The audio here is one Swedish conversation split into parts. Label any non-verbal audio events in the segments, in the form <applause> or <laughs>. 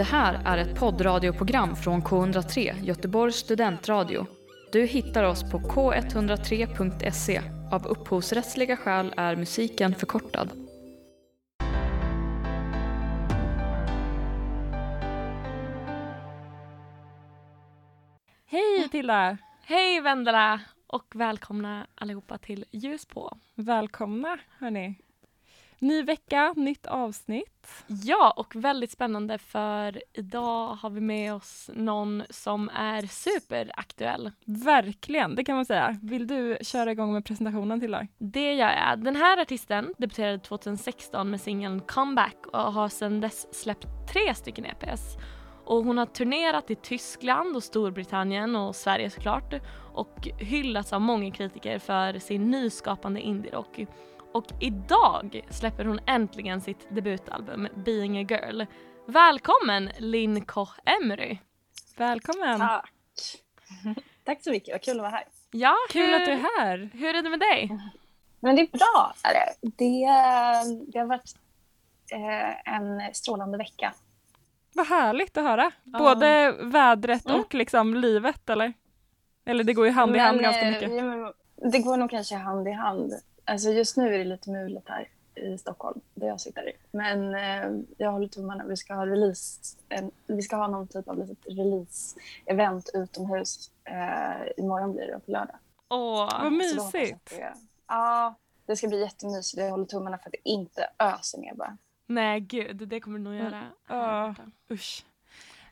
Det här är ett poddradioprogram från K103, Göteborgs studentradio. Du hittar oss på k103.se. Av upphovsrättsliga skäl är musiken förkortad. Hej Tilda! Hej Vendela och välkomna allihopa till Ljus på. Välkomna hörni. Ny vecka, nytt avsnitt. Ja, och väldigt spännande för idag har vi med oss någon som är superaktuell. Verkligen, det kan man säga. Vill du köra igång med presentationen Tilda? Det gör jag. Den här artisten debuterade 2016 med singeln Comeback och har sedan dess släppt tre stycken EPs. Och hon har turnerat i Tyskland och Storbritannien och Sverige såklart och hyllats av många kritiker för sin nyskapande indie-rock. Och idag släpper hon äntligen sitt debutalbum Being a Girl. Välkommen Linn Koch Emery! Välkommen! Tack! <laughs> Tack så mycket, vad kul att vara här. Ja, Kul hur, att du är här! Hur är det med dig? Men det är bra. Är det. Det, det har varit eh, en strålande vecka. Vad härligt att höra. Både vädret Mm. och liksom livet eller? Eller det går ju hand i hand Men, ganska eh, mycket. ja, Det går nog kanske hand i hand. Alltså just nu är det lite mulet här i Stockholm, där jag sitter. Men eh, jag håller tummarna. Vi ska ha release, en, vi ska ha någon typ av litet release-event utomhus. Eh, imorgon blir det på lördag. Åh, Vad mysigt! det- Ja, det ska bli jättemysigt. Jag håller tummarna för att det inte öser ner bara. nej gud, det kommer det nog göra. Ja. Usch.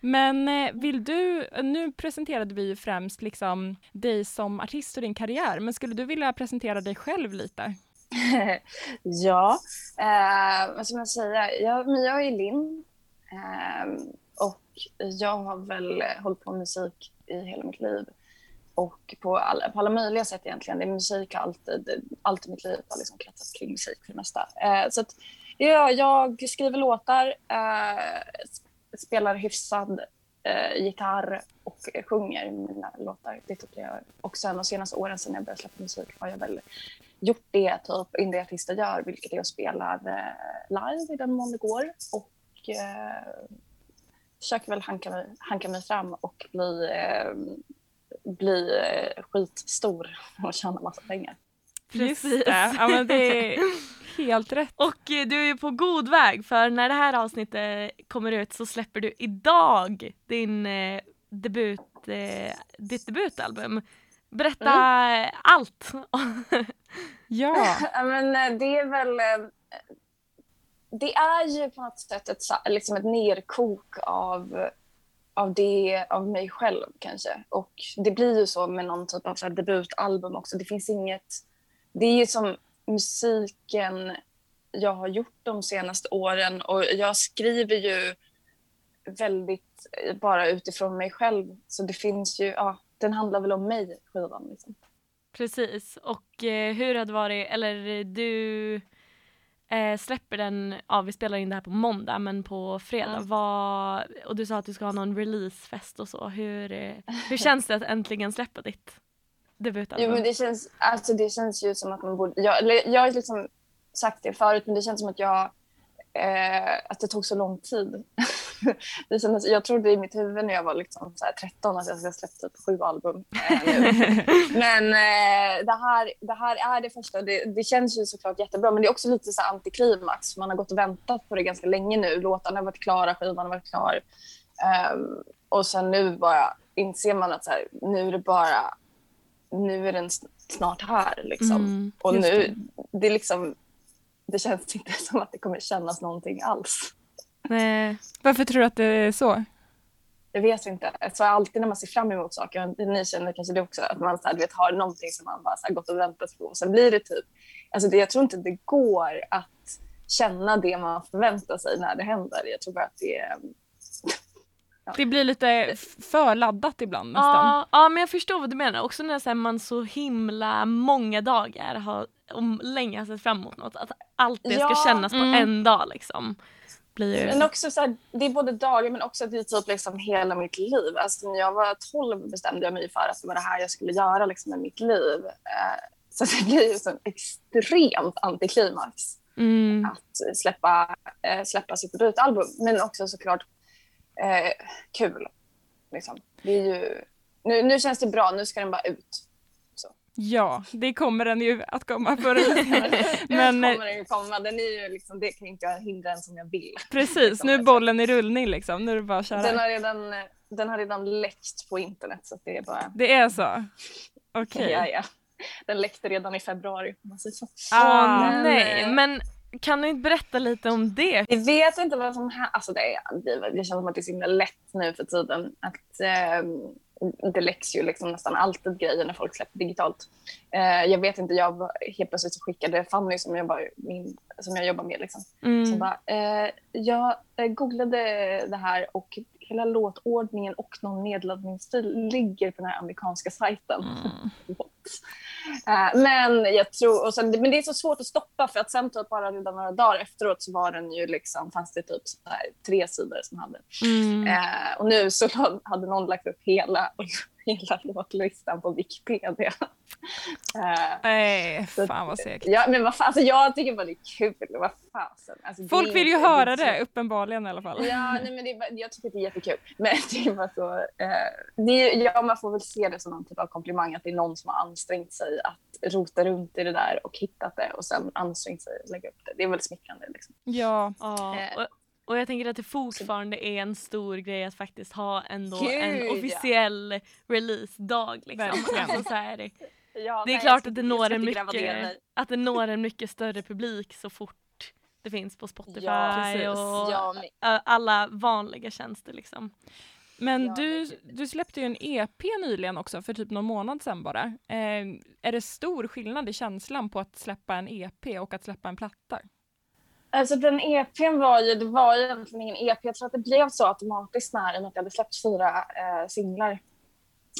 Men eh, vill du, nu presenterade vi ju främst liksom dig som artist och din karriär, men skulle du vilja presentera dig själv lite? <laughs> ja, eh, vad ska man säga? Jag, men jag är Linn eh, och jag har väl hållit på med musik i hela mitt liv. Och på alla, på alla möjliga sätt egentligen. Det är musik har alltid, allt i mitt liv har liksom kretsat kring musik för det mesta. Eh, så att, ja, jag skriver låtar, eh, spelar hyfsad eh, gitarr och sjunger mina låtar. Det tycker jag. Och sen de senaste åren sen jag började släppa musik har jag väl gjort det typ indieartister gör, vilket är att spela eh, live i den mån det går. Och eh, försöker väl hanka mig, hanka mig fram och bli, eh, bli eh, skitstor och tjäna massa pengar. Just Precis. det, ja, men det är <laughs> helt rätt. Och eh, du är ju på god väg för när det här avsnittet kommer ut så släpper du idag din eh, debut, eh, ditt debutalbum. Berätta allt! <laughs> Ja, Ja, men eh, det är väl... eh, Det är ju på något sätt ett, liksom ett nerkok av, av, det, av mig själv kanske. Och det blir ju så med någon typ av så här debutalbum också. Det finns inget... Det är ju som musiken jag har gjort de senaste åren och jag skriver ju väldigt eh, bara utifrån mig själv. Så det finns ju... Ja, den handlar väl om mig, skivan. Liksom. Precis, och eh, hur det varit, eller eh, du eh, släpper den, ja vi spelar in det här på måndag men på fredag, Ja. vad, och du sa att du ska ha någon releasefest och så, hur, eh, hur känns det att äntligen släppa ditt debutalbum? Jo, men det känns, alltså det känns ju som att man borde... Jag, eller jag har liksom sagt det förut, men det känns som att jag... Eh, att det tog så lång tid. <laughs> det kändes, jag trodde i mitt huvud när jag var liksom så här 13 att jag ska släppa typ sju album. Eh, nu. <laughs> men eh, det, här, det här är det första. Det, det känns ju såklart jättebra, men det är också lite så antiklimax. Man har gått och väntat på det ganska länge nu. Låtarna har varit klara, skivan har varit klar. Ehm, och sen nu bara inser man att så här, nu är det bara nu är den sn- snart här. Liksom. Mm, och nu, det. är liksom, det känns <laughs> inte som att det kommer kännas någonting alls. Nej. varför tror du att det är så? Jag vet inte. Så alltid när man ser fram emot saker, och ni känner kanske det också, att man så här, vet, har någonting som man bara så här, gått och väntat på. Och sen blir det typ, alltså det, jag tror inte det går att känna det man förväntar sig när det händer. Jag tror bara att det är Det blir lite f- för laddat ibland nästan. Ja, ja men jag förstår vad du menar, också när så här, man så himla många dagar har och länge har sett fram emot något, att allt det ska Ja, kännas på mm. en dag liksom. Blir. Men också så här, det är både dagar men också att det är typ liksom hela mitt liv. Alltså när jag var 12 bestämde jag mig för att det var det här jag skulle göra liksom med mitt liv. Eh, så det blir ju så extremt antiklimax Mm. att släppa, eh, släppa sitt debutalbum. Men också såklart eh, kul. Liksom. Det är ju, nu, nu känns det bra, nu ska den bara ut. Ja, det kommer den ju att komma förr <laughs> eller Men, nu kommer den ju komma, den är ju liksom, det kan inte jag hindra den som jag vill. Precis, liksom. nu är bollen i rullning liksom, nu är det bara att köra. Den har redan, den har redan läckt på internet så det är bara... Det är så? Okej. Okay. Ja, ja. Den läckte redan i februari om man säger så. Ah, men, nej, eh, men kan du inte berätta lite om det? Vi vet inte vad som händer. Alltså det, det, det känns som att det är så himla lätt nu för tiden. Att, eh, det läcks ju liksom nästan alltid grejer när folk släpper digitalt. Eh, jag vet inte, jag helt plötsligt så skickade Fanny som, jobbar, min, som jag jobbar med liksom, mm. som bara, eh, jag googlade det här och hela låtordningen och någon nedladdningsstil ligger på den här amerikanska sajten. Mm. <laughs> uh, men jag tror, och sen, men det är så svårt att stoppa för att sen typ bara redan några dagar efteråt så var den ju liksom, fanns det typ här, tre sidor som hade. Mm. Uh, och nu så <laughs> hade någon lagt upp hela hela <laughs> låtlistan på Wikipedia. Nej, uh, fan vad segt. Ja, men vad fan, alltså jag tycker bara det är kul. Vad fasen. Alltså, Folk vill ju höra det, uppenbarligen i alla fall. Ja, nej, men det är, jag tycker det är jättekul. Men <laughs> det är bara så, eh, det är, ja, man får väl se det som någon typ av komplimang att det är någon som har ansträngt sig att rota runt i det där och hittat det och sen ansträngt sig att lägga upp det. Det är väl smickrande. Liksom. Ja. Eh, och jag tänker att det fortfarande är en stor grej att faktiskt ha ändå Gud, en officiell ja. release-dag. Liksom. Alltså, så här, ja, det är nej, klart att det, når en mycket, att det når en mycket större publik så fort det finns på Spotify ja, och ja, alla vanliga tjänster. Liksom. Men du, du släppte ju en EP nyligen också, för typ någon månad sedan bara. Eh, är det stor skillnad i känslan på att släppa en EP och att släppa en platta? Alltså den EPn var ju, det var ju egentligen ingen EP. Jag tror att det blev så automatiskt när, i och med att jag hade släppt fyra eh, singlar.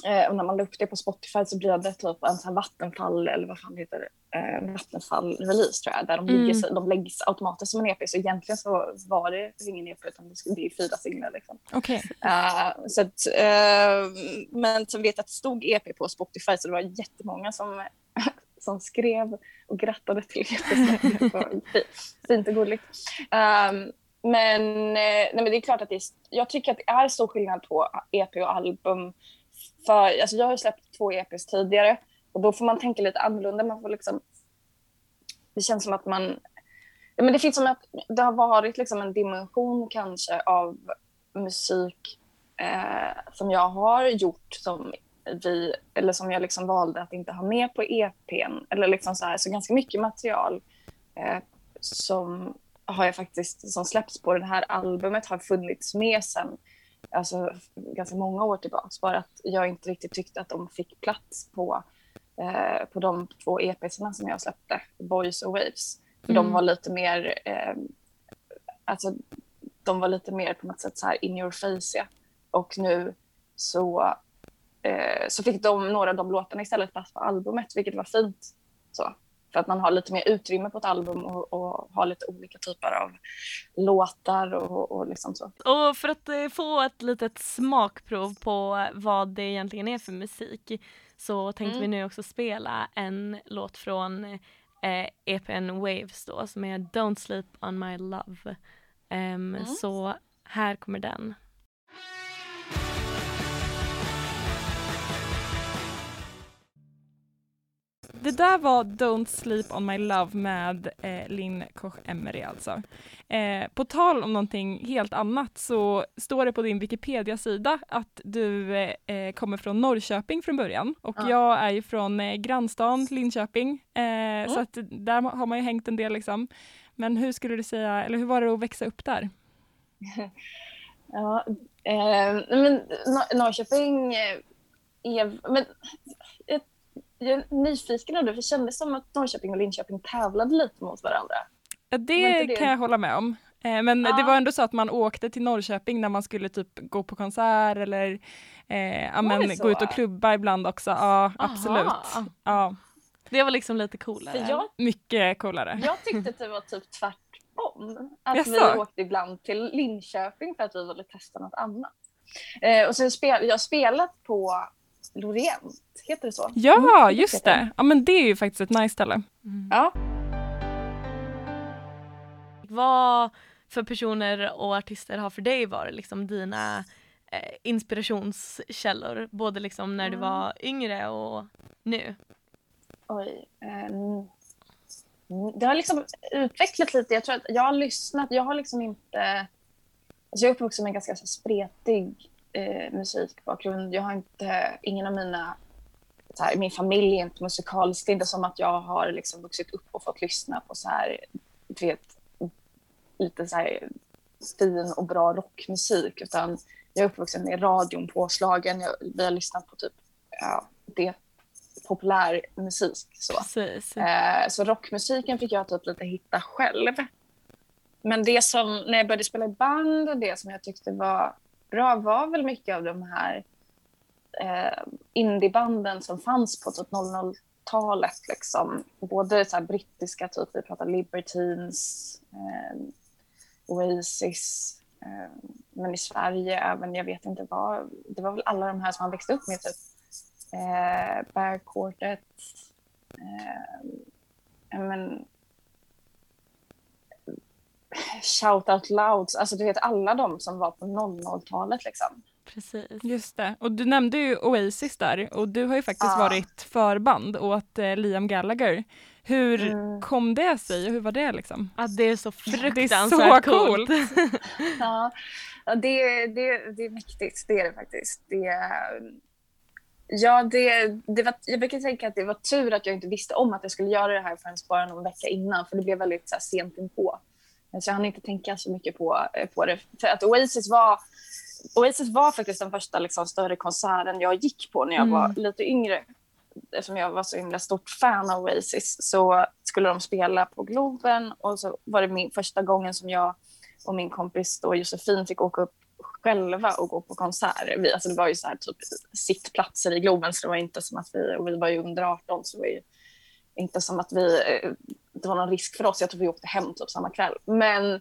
Eh, och när man la upp det på Spotify så blev det typ en sån Vattenfall, eller vad fan det heter, eh, Vattenfall-release tror jag, där de, mm. ligger, de läggs automatiskt som en EP. Så egentligen så var det ingen EP utan det är fyra singlar. Liksom. Okay. Uh, så att, uh, men så vet att det stod EP på Spotify så det var jättemånga som som skrev och grattade till <laughs> Fint och gulligt. Um, men, eh, nej, men det är klart att det är, jag tycker att det är stor skillnad på EP och album. För, alltså jag har släppt två EPs tidigare och då får man tänka lite annorlunda. Man får liksom, det känns som att man... Men det finns som att det har varit liksom en dimension kanske av musik eh, som jag har gjort som vi, eller som jag liksom valde att inte ha med på EPn. Eller liksom så, här, så ganska mycket material eh, som har jag faktiskt, som släppts på det här albumet har funnits med sen alltså, ganska många år tillbaka. Bara att jag inte riktigt tyckte att de fick plats på, eh, på de två EPsarna som jag släppte, Boys och Waves. För mm. de var lite mer, eh, alltså de var lite mer på något sätt så här in your face. Ja. Och nu så eh, så fick de några av de låtarna istället plats på albumet, vilket var fint. Så. För att man har lite mer utrymme på ett album och, och har lite olika typer av låtar och, och liksom så. Och för att eh, få ett litet smakprov på vad det egentligen är för musik så tänkte mm. vi nu också spela en låt från eh, EPN Waves då som är Don't Sleep On My Love. Um, mm. Så här kommer den. Det där var Don't Sleep On My Love med eh, Linn Koch-Emery alltså. Eh, på tal om någonting helt annat så står det på din Wikipedia-sida att du eh, kommer från Norrköping från början och ja. jag är ju från eh, grannstan Linköping mm. så att där har man ju hängt en del liksom. Men hur skulle du säga, eller hur var det att växa upp där? <laughs> ja, eh, men Norrköping är, men jag är nyfiken av det, för det kändes som att Norrköping och Linköping tävlade lite mot varandra. Ja, det, det... kan jag hålla med om. Eh, men ja. det var ändå så att man åkte till Norrköping när man skulle typ gå på konsert eller eh, ja, men, gå ut och klubba ibland också. Ja, absolut. Ja. Det var liksom lite coolare. Jag, Mycket coolare. Jag tyckte att det var typ tvärtom. Att Jaså? vi åkte ibland till Linköping för att vi ville testa något annat. Eh, och sen spel, jag har spelat på Lorient, heter det så? Ja, mm, just det. Ja, men det är ju faktiskt ett nice ställe. Mm. Ja. Vad för personer och artister har för dig varit liksom dina eh, inspirationskällor? Både liksom när du Mm. var yngre och nu. Oj. ehm, det har liksom utvecklat lite. Jag tror att jag har lyssnat. Jag har liksom inte... Alltså jag är uppvuxen med en ganska spretig eh, musikbakgrund. Jag har inte... Ingen av mina... Här, min familj är inte musikalisk. Det är inte som att jag har liksom vuxit upp och fått lyssna på så här, du vet, lite så här fin och bra rockmusik. Utan jag är uppvuxen med radion påslagen. Jag, vi har lyssnat på typ ja, det populär musik. Så. Precis. Eh, så rockmusiken fick jag typ lite hitta själv. Men det som, när jag började spela i band och det som jag tyckte var bra var väl mycket av de här eh, indiebanden som fanns på typ 00-talet. Liksom. Både så här brittiska, typ vi pratar Libertines, eh, Oasis. Eh, men i Sverige även, jag vet inte vad, det var väl alla de här som man växte upp med. Typ. Eh, Bear Quartet. Eh, men, Shout Out Louds, alltså du vet alla de som var på 00-talet liksom. Precis. Just det. Och du nämnde ju Oasis där och du har ju faktiskt Ja. varit förband åt eh, Liam Gallagher. Hur Mm. kom det sig och hur var det liksom? Att det är så Det är så fruktansvärt coolt. <laughs> Ja, ja det, det, det är mäktigt, det är det faktiskt. Det, ja, det, det var, jag brukar tänka att det var tur att jag inte visste om att jag skulle göra det här förrän bara någon vecka innan, för det blev väldigt så här, sent inpå. Så jag hann inte tänka så mycket på, eh, på det. För att Oasis var, Oasis var faktiskt den första liksom, större konserten jag gick på när jag Mm. var lite yngre. Eftersom jag var så himla stort fan av Oasis så skulle de spela på Globen och så var det min första gången som jag och min kompis då Josefin fick åka upp själva och gå på konserter. Vi, alltså det var ju så här typ sittplatser i Globen så det var inte som att vi, och vi var ju under 18 så det var ju inte som att vi, eh, det var någon risk för oss. Jag tror vi åkte hem typ samma kväll. Men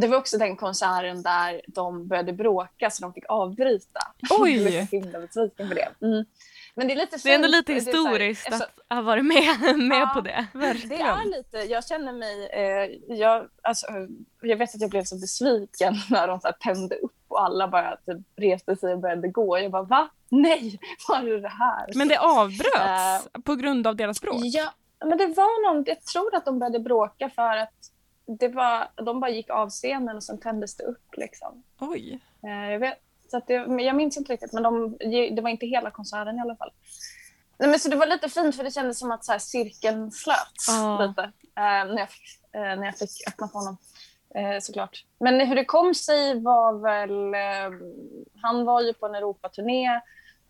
det var också den konserten där de började bråka så de fick avbryta. Oj! Jag blev så himla besviken på det. Mm. Men det är lite Det är ändå lite det är så här- historiskt eftersom- att ha varit med, med Ja. på det. det är lite, jag känner mig, eh, jag, alltså, jag vet att jag blev så besviken <laughs> när de så här tände upp och alla bara typ reste sig och började gå. Jag bara, va? Nej, <laughs> vad är det här? Men det avbröts på grund av deras bråk? Ja, men det var någon, jag tror att de började bråka för att det var, de bara gick av scenen och sen tändes det upp. Liksom. Oj. Eh, jag, vet, så det, jag minns inte riktigt, men de, det var inte hela konserten i alla fall. Nej, men så det var lite fint för det kändes som att så här, cirkeln slöts Ja. lite eh, när, jag eh, när jag fick öppna på honom. Eh, såklart. Men hur det kom sig var väl... Eh, han var ju på en Europaturné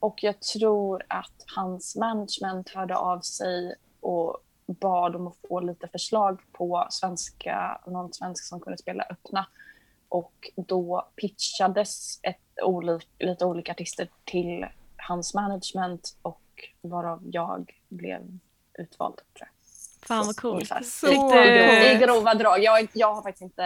och jag tror att hans management hörde av sig och bad om att få lite förslag på svenska, någon svensk som kunde spela öppna. Och då pitchades ett olik, lite olika artister till hans management och varav jag blev utvald. Tror jag. Fan vad coolt. Så I. I grova drag. Jag, jag har faktiskt inte...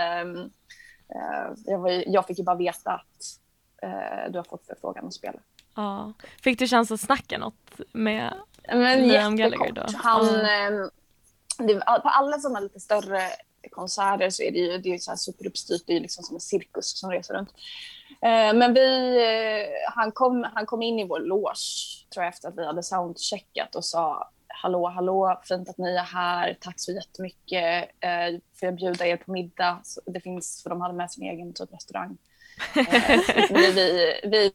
eh, jag, var, jag fick ju bara veta att eh, du har fått förfrågan att spela. Ja. Fick du chans att snacka något med Men Liam Gallagher då? Han, ehm, det, på alla sådana lite större konserter så är det ju, det är ju så här superuppstyrt. Det är ju liksom som en cirkus som reser runt. Eh, men vi, eh, han, kom, han kom in i vår loge, tror jag, efter att vi hade soundcheckat och sa Hallå, hallå, fint att ni är här. Tack så jättemycket. Eh, får jag bjuda er på middag? Så det finns, för de hade med sin egen typ restaurang. Eh, <laughs> vi, vi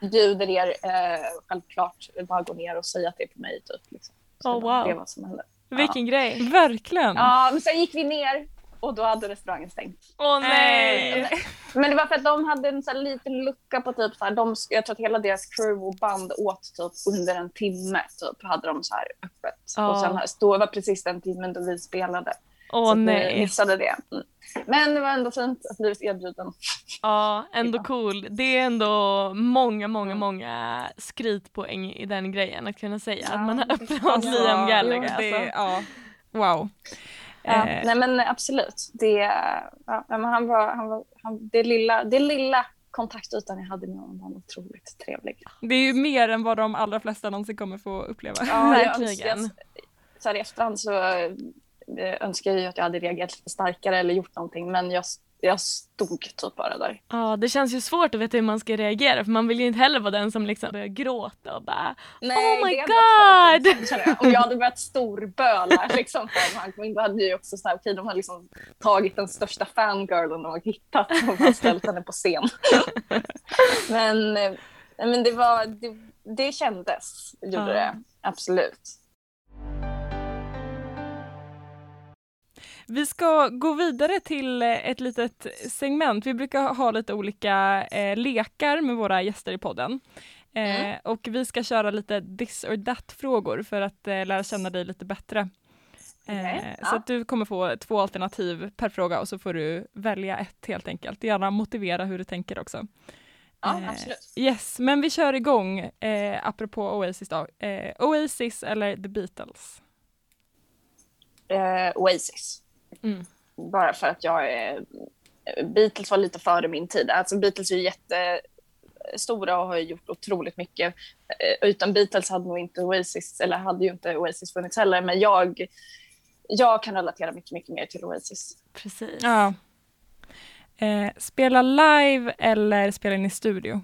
bjuder er eh, självklart. Bara gå ner och säga att det är på mig. Typ, liksom. Så Oh, wow. Det vad som hände. Vilken grej. Verkligen. Ja, men sen gick vi ner och då hade restaurangen stängt. Åh nej! Men det var för att de hade en så här liten lucka på typ så här, de, jag tror att hela deras crew och band åt typ under en timme typ hade de så här öppet. Ja. Och sen då var precis den timmen då vi spelade. Åh vi nej. missade det. Mm. Men det var ändå fint att blivit erbjuden. Ja, ändå Ja. cool. Det är ändå många, många, Mm. många skritpoäng i den grejen att kunna säga Ja, att man har öppnat finns- Liam Ja, Gallagher. det, Alltså. ja. Wow. Ja, Eh. nej men absolut. Det, ja, men han var, han var, han, det, lilla, det lilla kontaktytan jag hade med honom var otroligt trevlig. Det är ju mer än vad de allra flesta någonsin kommer få uppleva. Ja, jag Verkligen. önskar- Så här i efterhand så önskar jag ju att jag hade reagerat lite starkare eller gjort någonting. Men jag, jag stod typ bara där. Ja, det känns ju svårt att veta hur man ska reagera för man vill ju inte heller vara den som liksom börjar gråta och bara Nej, Oh my God! jag. Om jag hade börjat storböla <laughs> liksom, för han kom in, då hade ju också såhär, okej de har liksom tagit den största fangirlen de har hittat och ställt henne på scen. <laughs> men, eh, men det var, det, det kändes, gjorde Ja. det. Absolut. Vi ska gå vidare till eh, ett litet segment. Vi brukar ha lite olika eh, lekar med våra gäster i podden. Eh, Mm. Och vi ska köra lite this or that-frågor för att eh, lära känna dig lite bättre. Eh, Okej, Så ja. att du kommer få två alternativ per fråga och så får du välja ett helt enkelt. Gärna motivera hur du tänker också. Ja, Eh, absolut. Yes, men vi kör igång eh, apropå Oasis då. Oasis eller The Beatles? Oasis. Mm. Bara för att jag är... Beatles var lite före min tid. Alltså Beatles är ju jättestora och har gjort otroligt mycket. Eh, Utan Beatles hade nog inte Oasis, eller hade ju inte Oasis funnits heller. Men jag, jag kan relatera mycket, mycket mer till Oasis. Precis. Ja. Eh, spela live eller spela in i studio?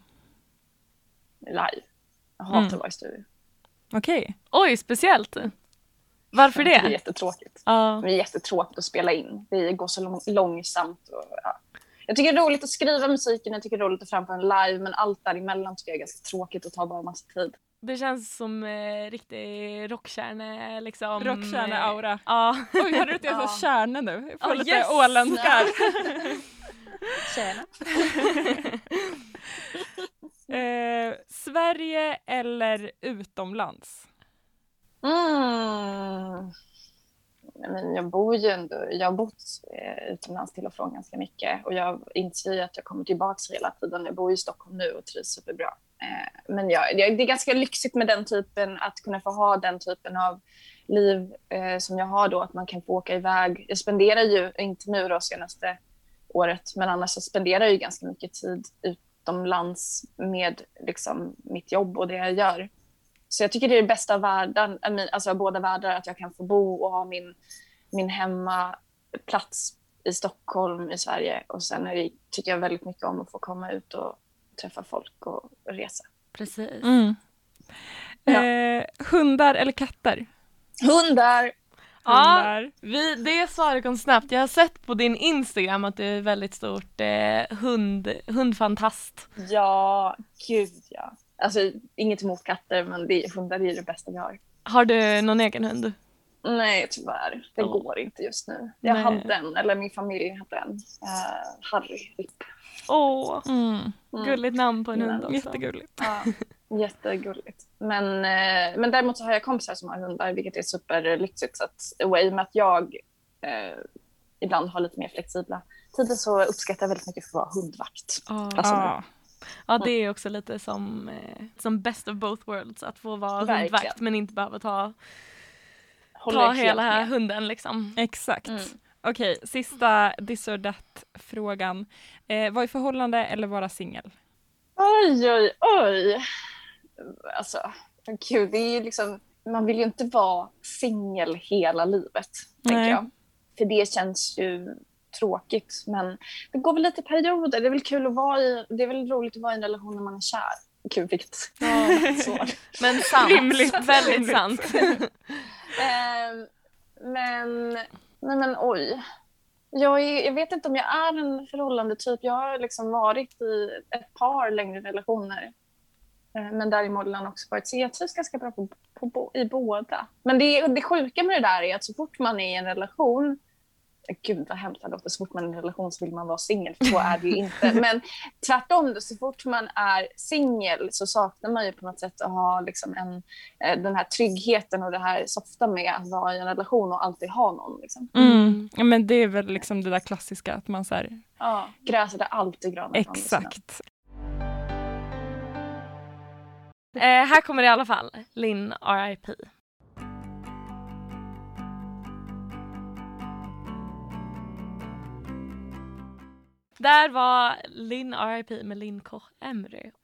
Live. Jag hatar Mm. att vara i studio. Okej. Oj, speciellt. Varför Det är det? jättetråkigt. Ja. Det är jättetråkigt att spela in. Det går så lång, långsamt. Och, ja. Jag tycker det är roligt att skriva musiken, jag tycker det är roligt att framföra en live, men allt däremellan tycker jag är ganska tråkigt och tar bara massa tid. Det känns som eh, riktig rockkärne liksom. Rockstjärne-aura. Ja. <laughs> Oj, hörde du att jag Ja. sa kärne nu? Jag får Ja, lite yes. åländska. <laughs> Tjena. <laughs> eh, Sverige eller utomlands? Ah. Mm. Men jag bor ju ändå, jag har bott eh, utomlands till och från ganska mycket och jag inser ju att jag kommer tillbaka hela tiden. Jag bor i Stockholm nu och trivs superbra. Eh, men ja, det är ganska lyxigt med den typen, att kunna få ha den typen av liv eh, som jag har då, att man kan få åka iväg. Jag spenderar ju, inte nu då senaste året, men annars så spenderar jag ju ganska mycket tid utomlands med liksom, mitt jobb och det jag gör. Så jag tycker det är det bästa av världen, mean, alltså båda världar, att jag kan få bo och ha min, min hemmaplats i Stockholm i Sverige. Och sen är det, tycker jag väldigt mycket om att få komma ut och träffa folk och resa. Precis. Mm. Ja. Eh, hundar eller katter? Hundar! Ja, Hundar. vi, det svaret kom snabbt. Jag har sett på din Instagram att du är väldigt stort eh, hund, hundfantast. Ja, gud ja. Alltså inget emot katter, men det, hundar är det bästa vi har. Har du någon egen hund? Nej, tyvärr. Det Åh. går inte just nu. Jag Nej. hade en, eller min familj hade en. Uh, Harry, RIP. Åh, Mm. Mm. gulligt namn på en Mm, hund också. Jättegulligt. Ja, jättegulligt. Men, eh, men däremot så har jag kompisar som har hundar, vilket är superlyxigt. Så att, och i och med att jag eh, ibland har lite mer flexibla tider så uppskattar jag väldigt mycket att få vara hundvakt. Alltså, Ja. Ja, det är också lite som, eh, som best of both worlds. Att få vara Verkligen. hundvakt men inte behöva ta, Håller ta hela med. hunden liksom. Exakt. Mm. Okej, sista this or that-frågan. Eh, vara i förhållande eller vara singel? Oj, oj, oj. Alltså, gud, det är ju liksom, man vill ju inte vara singel hela livet, tänker Nej. jag. För det känns ju tråkigt, men det går väl lite perioder. Det är väl kul att vara i, det är väl roligt att vara i en relation när man är kär. Vilket <laughs> svar. Men sant. Rimligt. <laughs> Väldigt Rimligt. sant. <laughs> Ehm, men, nej men oj. Jag, är, jag vet inte om jag är en förhållande typ. Jag har liksom varit i ett par längre relationer. Eh, Men däremellan också varit, så jag trivs ganska bra på, på, bo- i båda. Men det, det sjuka med det där är att så fort man är i en relation Gud vad hemskt det låter. Så fort man är i en relation så vill man vara singel. för Så är det ju inte. <laughs> Men tvärtom, så fort man är singel så saknar man ju på något sätt att ha liksom en, eh, den här tryggheten och det här softa med att vara i en relation och alltid ha någon. Liksom. Mm. Ja, men det är väl liksom det där klassiska att man så här, Ja. Gräset är alltid grönare exakt. Eh, här kommer det i alla fall. Linn RIP. Där var Linn RIP med Linn Koch.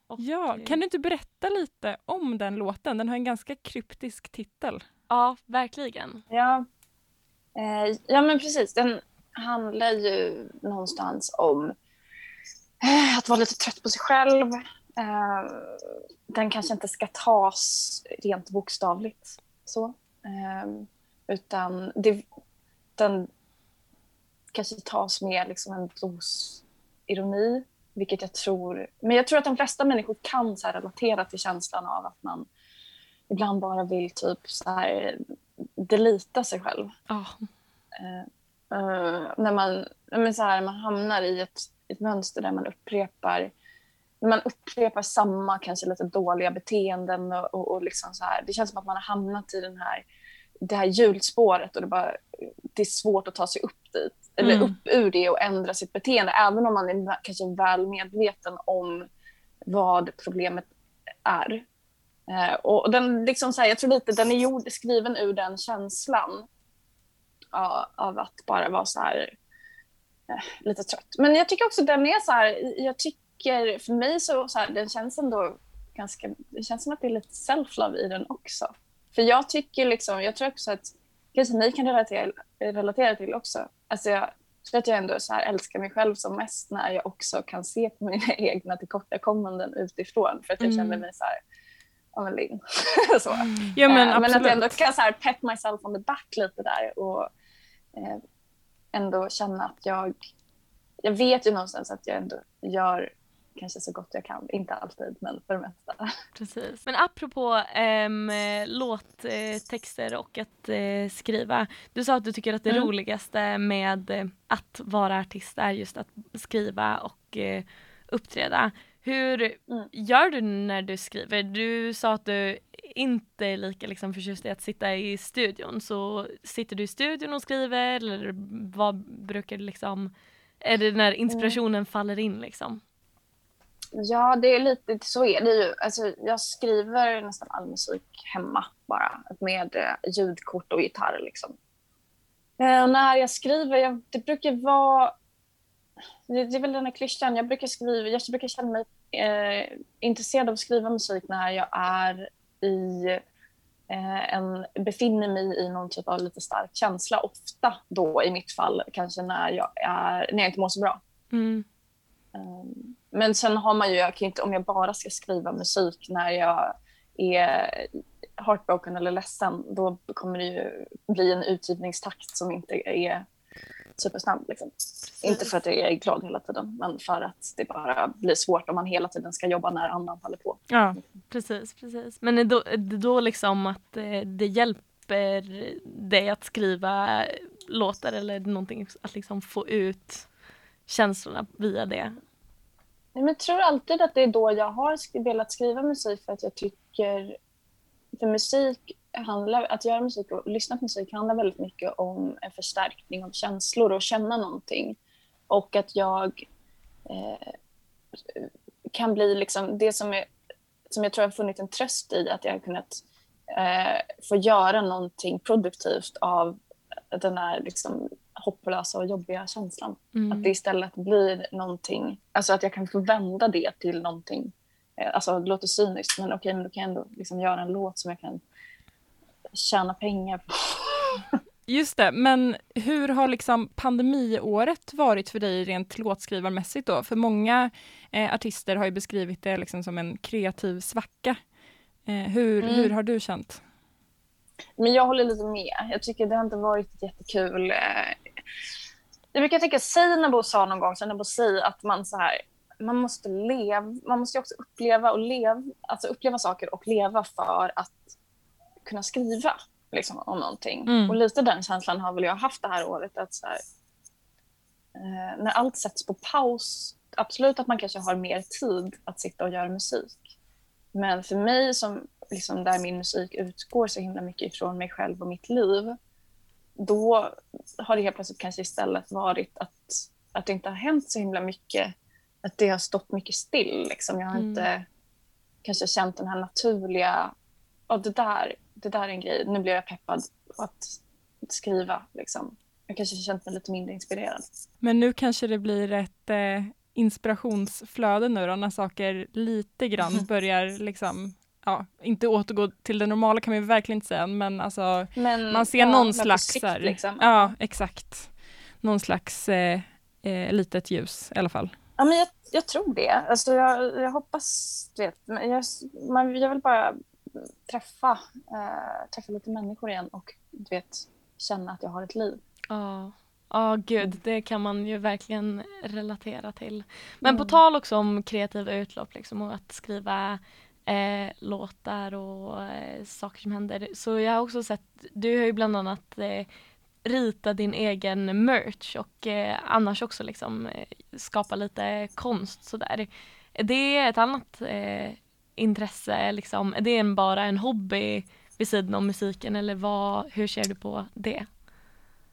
Och, Ja, kan du inte berätta lite om den låten? Den har en ganska kryptisk titel. Ja, verkligen. Ja. Eh, ja, men precis. Den handlar ju någonstans om eh, att vara lite trött på sig själv. Eh, den kanske inte ska tas rent bokstavligt så. Eh, utan det, den kanske tas med liksom en dos ironi, vilket jag tror... Men jag tror att de flesta människor kan så relatera till känslan av att man ibland bara vill typ så här delita sig själv. Oh. Uh, uh, när man, men så här, man hamnar i ett, ett mönster där man upprepar man upprepar samma kanske lite dåliga beteenden och, och, och liksom så här. Det känns som att man har hamnat i den här, det här hjulspåret och det, bara, det är svårt att ta sig upp dit. Eller mm. upp ur det och ändra sitt beteende även om man är kanske väl medveten om vad problemet är. Eh, och den, liksom så här, jag tror lite den är gjord, skriven ur den känslan ja, av att bara vara så här, eh, lite trött. Men jag tycker också den är så här, jag tycker för mig så, så här, den känns ändå ganska, det känns som att det är lite self-love i den också. För jag tycker liksom, jag tror också att, kanske ni kan relatera, relatera till också, alltså jag tror att jag ändå så här älskar mig själv som mest när jag också kan se på mina <laughs> egna tillkortakommanden utifrån för att jag mm. känner mig så här, av en lin. <laughs> så. Ja, men, eh, men att jag ändå kan så här pep myself on the back lite där och eh, ändå känna att jag... Jag vet ju någonstans att jag ändå gör kanske så gott jag kan. Inte alltid, men för det mesta. Precis. Men apropå ähm, låttexter och att äh, skriva. Du sa att du tycker att det mm. roligaste med äh, att vara artist är just att skriva och äh, uppträda. Hur mm. gör du när du skriver? Du sa att du inte är lika liksom, förtjust i att sitta i studion. Så sitter du i studion och skriver eller vad brukar du liksom, är det när inspirationen mm. faller in liksom? Ja, det är lite så är det ju. Alltså, jag skriver nästan all musik hemma bara med eh, ljudkort och gitarr. Liksom. Eh, när jag skriver, jag, det brukar vara... Det, det är väl den här klyschan. Jag brukar, skriva, jag brukar känna mig eh, intresserad av att skriva musik när jag är i eh, en, befinner mig i någon typ av lite stark känsla. Ofta då i mitt fall kanske när jag, är, när jag inte mår så bra. Mm. Um, men sen har man ju, jag kan inte, om jag bara ska skriva musik när jag är heartbroken eller ledsen, då kommer det ju bli en utgivningstakt som inte är supersnabb. Liksom. Inte för att jag är glad hela tiden, men för att det bara blir svårt om man hela tiden ska jobba när andan faller på. Ja, precis. precis. Men är då, är det då liksom att eh, det hjälper dig att skriva låtar eller någonting att liksom få ut känslorna via det? Men jag tror alltid att det är då jag har velat skriva musik för att jag tycker... För musik handlar, att göra musik och lyssna på musik handlar väldigt mycket om en förstärkning av känslor och känna någonting. Och att jag eh, kan bli liksom det som, är, som jag tror jag har funnit en tröst i, att jag har kunnat eh, få göra någonting produktivt av den här liksom, hopplösa och jobbiga känslan. Mm. Att det istället blir någonting, alltså att jag kan få vända det till någonting, eh, alltså det låter cyniskt men okej, men då kan jag ändå liksom göra en låt som jag kan tjäna pengar på. <laughs> Just det, men hur har liksom pandemiåret varit för dig rent låtskrivarmässigt då? För många eh, artister har ju beskrivit det liksom som en kreativ svacka. Eh, hur, mm. hur har du känt? Men jag håller lite med. Jag tycker det har inte varit jättekul. Jag brukar tänka, säg när Bo sa någon gång, Bo säg att man så här, man måste leva, man måste också uppleva och leva, alltså uppleva saker och leva för att kunna skriva liksom, om någonting. Mm. Och lite den känslan har väl jag haft det här året. att så här, eh, När allt sätts på paus, absolut att man kanske har mer tid att sitta och göra musik. Men för mig, som liksom, där min musik utgår så himla mycket ifrån mig själv och mitt liv, då har det helt plötsligt kanske istället varit att, att det inte har hänt så himla mycket. Att det har stått mycket still. Liksom. Jag har mm. inte kanske känt den här naturliga... Och det där det där är en grej. Nu blir jag peppad på att skriva. Liksom. Jag kanske känt mig lite mindre inspirerad. Men nu kanske det blir ett eh, inspirationsflöde nu då, när saker lite grann börjar liksom Ja, inte återgå till det normala kan man ju verkligen inte säga, men alltså men, man ser ja, någon slags... Sikt, liksom. Ja, exakt. någon slags eh, eh, litet ljus i alla fall. Ja, men jag, jag tror det. Alltså, jag, jag hoppas... Du vet, jag, man, jag vill bara träffa, eh, träffa lite människor igen och du vet, känna att jag har ett liv. Ja, oh. oh, gud, det kan man ju verkligen relatera till. Men Mm. på tal också om kreativa utlopp liksom, och att skriva eh, låtar och eh, saker som händer. Så jag har också sett, du har ju bland annat eh, ritat din egen merch och eh, annars också liksom eh, skapa lite konst sådär. Det Är ett annat eh, intresse, liksom? är det en, bara en hobby vid sidan om musiken eller vad, hur ser du på det?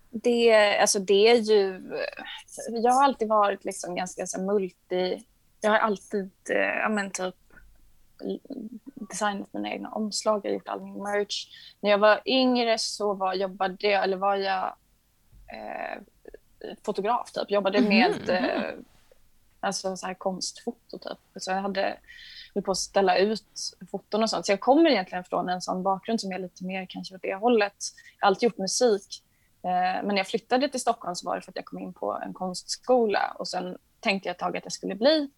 Det, alltså det är ju... Eh, jag har alltid varit liksom ganska så multi... Jag har alltid eh, ja, men typ designat mina egna omslag, jag har gjort all min merch. När jag var yngre så var, jobbade jag, eller var jag eh, fotograf, typ. Jobbade Mhm, med mhm. eh, alltså så här konstfoto, typ. Så jag hade höll på att ställa ut foton och sånt. Så jag kommer egentligen från en sån bakgrund som är lite mer kanske åt det hållet. Jag har alltid gjort musik. Eh, men när jag flyttade till Stockholm så var det för att jag kom in på en konstskola och sen tänkte jag ett tag att jag skulle bli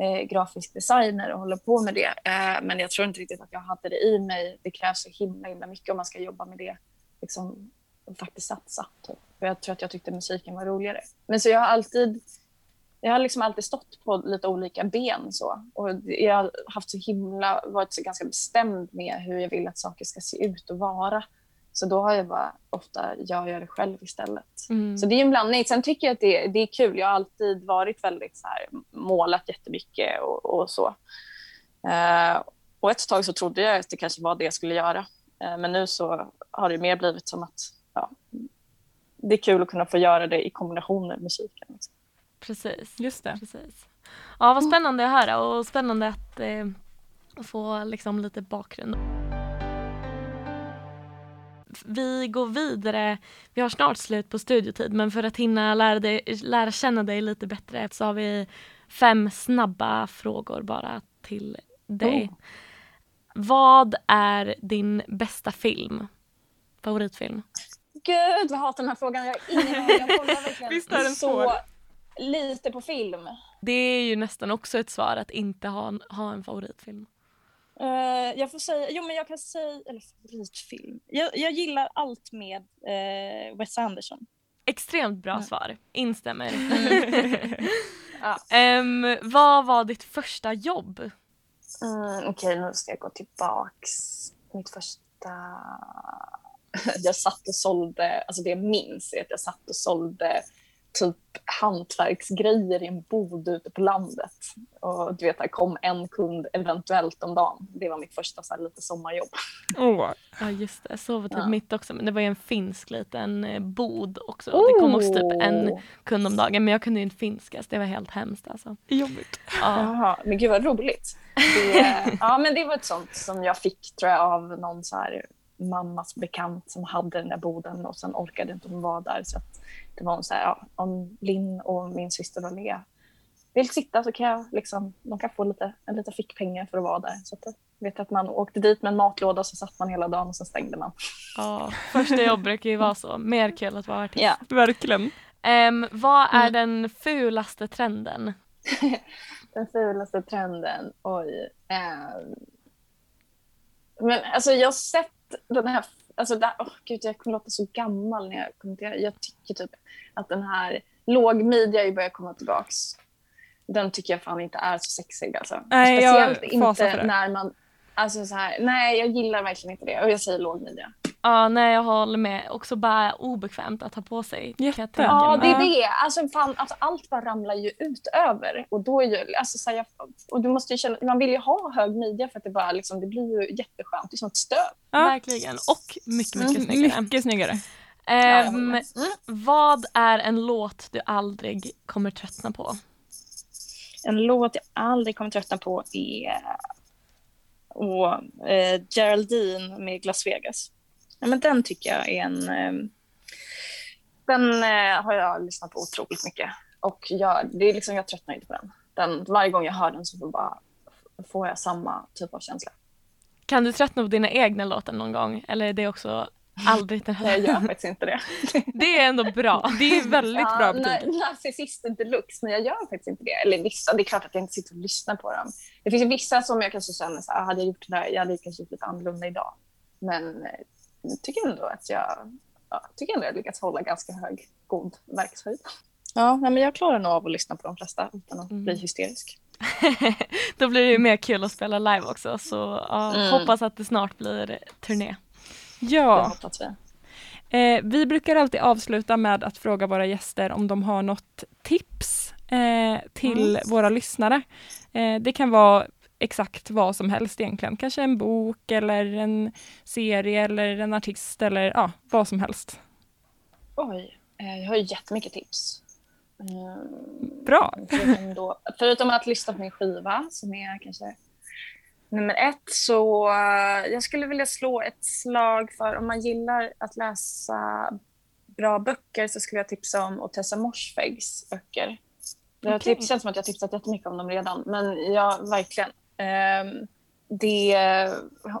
eh, grafisk designer och håller på med det. Eh, men jag tror inte riktigt att jag hade det i mig. Det krävs så himla, himla mycket om man ska jobba med det. Liksom, och faktiskt satsa. Typ. För jag tror att jag tyckte musiken var roligare. Men så jag har alltid jag har liksom alltid stått på lite olika ben. Så. Och jag har haft så himla, varit så ganska bestämd med hur jag vill att saker ska se ut och vara. Så då har jag bara ofta, jag gör det själv istället. Mm. Så det är en blandning. Sen tycker jag att det, det är kul. Jag har alltid varit väldigt så här, målat jättemycket och, och så. Eh, och ett tag så trodde jag att det kanske var det jag skulle göra. Eh, men nu så har det mer blivit som att ja, det är kul att kunna få göra det i kombination med musiken. Liksom. Precis. Just det. Precis. Ja, vad spännande att höra och spännande att eh, få liksom lite bakgrund. Vi går vidare. Vi har snart slut på studiotid men för att hinna lära, dig, lära känna dig lite bättre så har vi fem snabba frågor bara till dig. Oh. Vad är din bästa film? Favoritfilm? Gud, vad jag hatar den här frågan. Jag har ingen aning. Jag <laughs> kollar verkligen Visst är den så svår? lite på film. Det är ju nästan också ett svar att inte ha, en- ha en favoritfilm. Eh, jag får säga, jo men jag kan säga, eller favoritfilm. Jag, jag gillar allt med uh, Wes Anderson. Extremt bra Mm. svar. Instämmer. <laughs> Ehm, vad var ditt första jobb? Mm, Okej, nu ska jag gå tillbaks. Mitt första... <laughs> jag satt och sålde, alltså det jag minns är att jag satt och sålde typ hantverksgrejer i en bod ute på landet. Och du vet, det kom en kund eventuellt om dagen. Det var mitt första så här, lite sommarjobb. Åh, Ja just det, så var typ Ja. mitt också. Men det var ju en finsk liten eh, bod också. Det kom också typ en Oh! kund om dagen. Men jag kunde ju inte finska så det var helt hemskt alltså. jobbigt. Ja. Jaha, men gud vad roligt. Det, <laughs> ja, men det var ett sånt som jag fick tror jag av någon så här mammas bekant som hade den där boden och sen orkade inte hon vara där. Så att det var en så här, ja, om Linn och min syster och Lea vill sitta så kan jag liksom, de kan få lite, en lite fickpengar för att vara där. Så att jag vet att man åkte dit med en matlåda och så satt man hela dagen och sen stängde man. ja, första jobb brukar ju vara så. Mer kul att vara artist. Ja. Verkligen. Ehm, vad är Mm. den fulaste trenden? <laughs> Den fulaste trenden, oj. ehm. men alltså jag har sett den här, alltså där, åh gud jag kommer låta så gammal när jag kommenterar. Jag tycker typ att den här lågmidja ju börjar komma tillbaks. Den tycker jag fan inte är så sexig alltså. Nej, jag Speciellt fasar inte när man, alltså så här, nej jag gillar verkligen inte det och jag säger lågmidja. Ja, nej jag håller med. Också bara obekvämt att ha på sig. Jätte. Ja, det är det. Alltså, fan, alltså, allt bara ramlar ju ut över. Och, då är ju, alltså, så här, jag, och du måste ju känna, man vill ju ha hög midja för att det, bara, liksom, det blir ju jätteskönt. Det är som ett stöd. Ja. Verkligen. Och mycket, mycket Mm, snyggare. Mycket snyggare. Ja, jag Ehm, vad är en låt du aldrig kommer tröttna på? En låt jag aldrig kommer tröttna på är och, eh, Geraldine med Las Vegas. Ja, men den tycker jag är en... Eh, den eh, har jag lyssnat på otroligt mycket. Och jag, det är liksom, jag tröttnar inte på den. den. Varje gång jag hör den så får, bara, får jag samma typ av känsla. Kan du tröttna på dina egna låtar någon gång? Eller är det också Aldrig den Jag här. gör faktiskt inte det. <laughs> Det är ändå bra. Det är väldigt bra Ja, betyg. na- Narcissist deluxe, men jag gör faktiskt inte det. Eller vissa, det är klart att jag inte sitter och lyssnar på dem. Det finns vissa som jag kanske känner så här, "Ah, hade jag gjort det där, jag hade kanske gjort lite annorlunda idag. Men eh, jag tycker ändå att jag, ja, tycker ändå att jag lyckats hålla ganska hög, god verkshöjd. Ja, nej, men jag klarar nog av att lyssna på de flesta utan att Mm. bli hysterisk. <laughs> Då blir det ju mer kul att spela live också så ja, Mm. hoppas att det snart blir turné. Ja, hoppas vi. eh, vi brukar alltid avsluta med att fråga våra gäster om de har något tips eh, till Mm. våra lyssnare. Eh, det kan vara exakt vad som helst egentligen. Kanske en bok eller en serie eller en artist eller ja, vad som helst. Oj, eh, jag har ju jättemycket tips. Mm, Bra. <laughs> Förutom, då, förutom att lyssna på min skiva som är kanske nummer ett så eh, jag skulle vilja slå ett slag för om man gillar att läsa bra böcker så skulle jag tipsa om Otessa Morsfegs böcker. Det känns som att jag har tipsat jättemycket om dem redan men ja, verkligen. Ehm, det,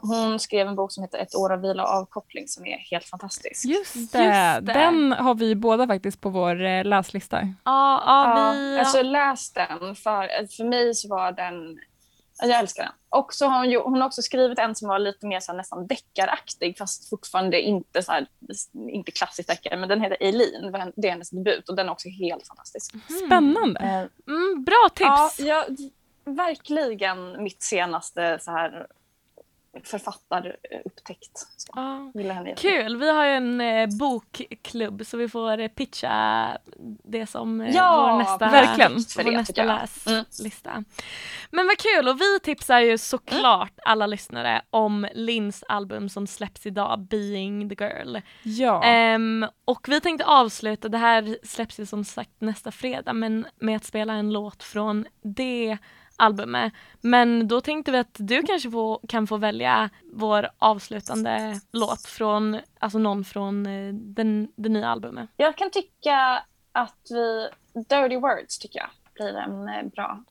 hon skrev en bok som heter Ett år av vila och avkoppling som är helt fantastisk. Just det. Just det. Den har vi båda faktiskt på vår eh, läslista. Ja, ja, vi... Alltså läs den. För, för mig så var den... Jag älskar den. Och så har hon, ju, hon har också skrivit en som var lite mer så här, nästan deckaraktig fast fortfarande inte, så här, inte klassisk deckare. Men den heter Eileen. Det är hennes debut och den är också helt fantastisk. Spännande. Eh, mm, bra ja, tips! jag, verkligen mitt senaste så här, författarupptäckt. Så, jättemycket. Kul, vi har ju en eh, bokklubb så vi får eh, pitcha det som eh, Ja, vår nästa, verkligen. Vår det, nästa. Mm. läslista. Men vad kul och vi tipsar ju såklart alla lyssnare om Lins album som släpps idag, Being the Girl. Ja. Ehm, och vi tänkte avsluta, det här släpps ju som sagt nästa fredag, men med att spela en låt från det albumet. Men då tänkte vi att du kanske få, kan få välja vår avslutande låt från, alltså någon från eh, den, det nya albumet. Jag kan tycka att vi... Dirty Words tycker jag blir en eh, bra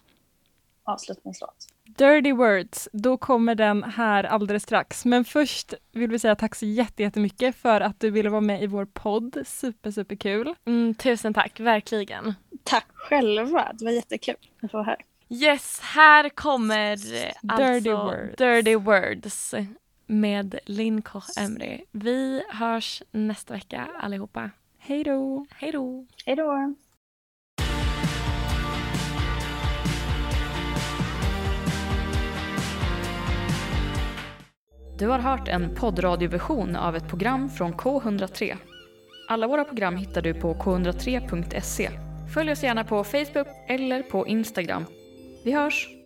avslutningslåt. Dirty Words, då kommer den här alldeles strax. Men först vill vi säga tack så jätte- jättemycket för att du ville vara med i vår podd. Super, super kul. Mm, tusen tack, verkligen. Tack själva. Det var jättekul att få vara här. Yes, här kommer eh, Dirty alltså Words. Dirty Words med Linn Koch Emry. Vi hörs nästa vecka allihopa. Hej då! Hej då! Hej då. Du har hört en poddradioversion av ett program från K103. Alla våra program hittar du på k103.se. Följ oss gärna på Facebook eller på Instagram. Vi hörs!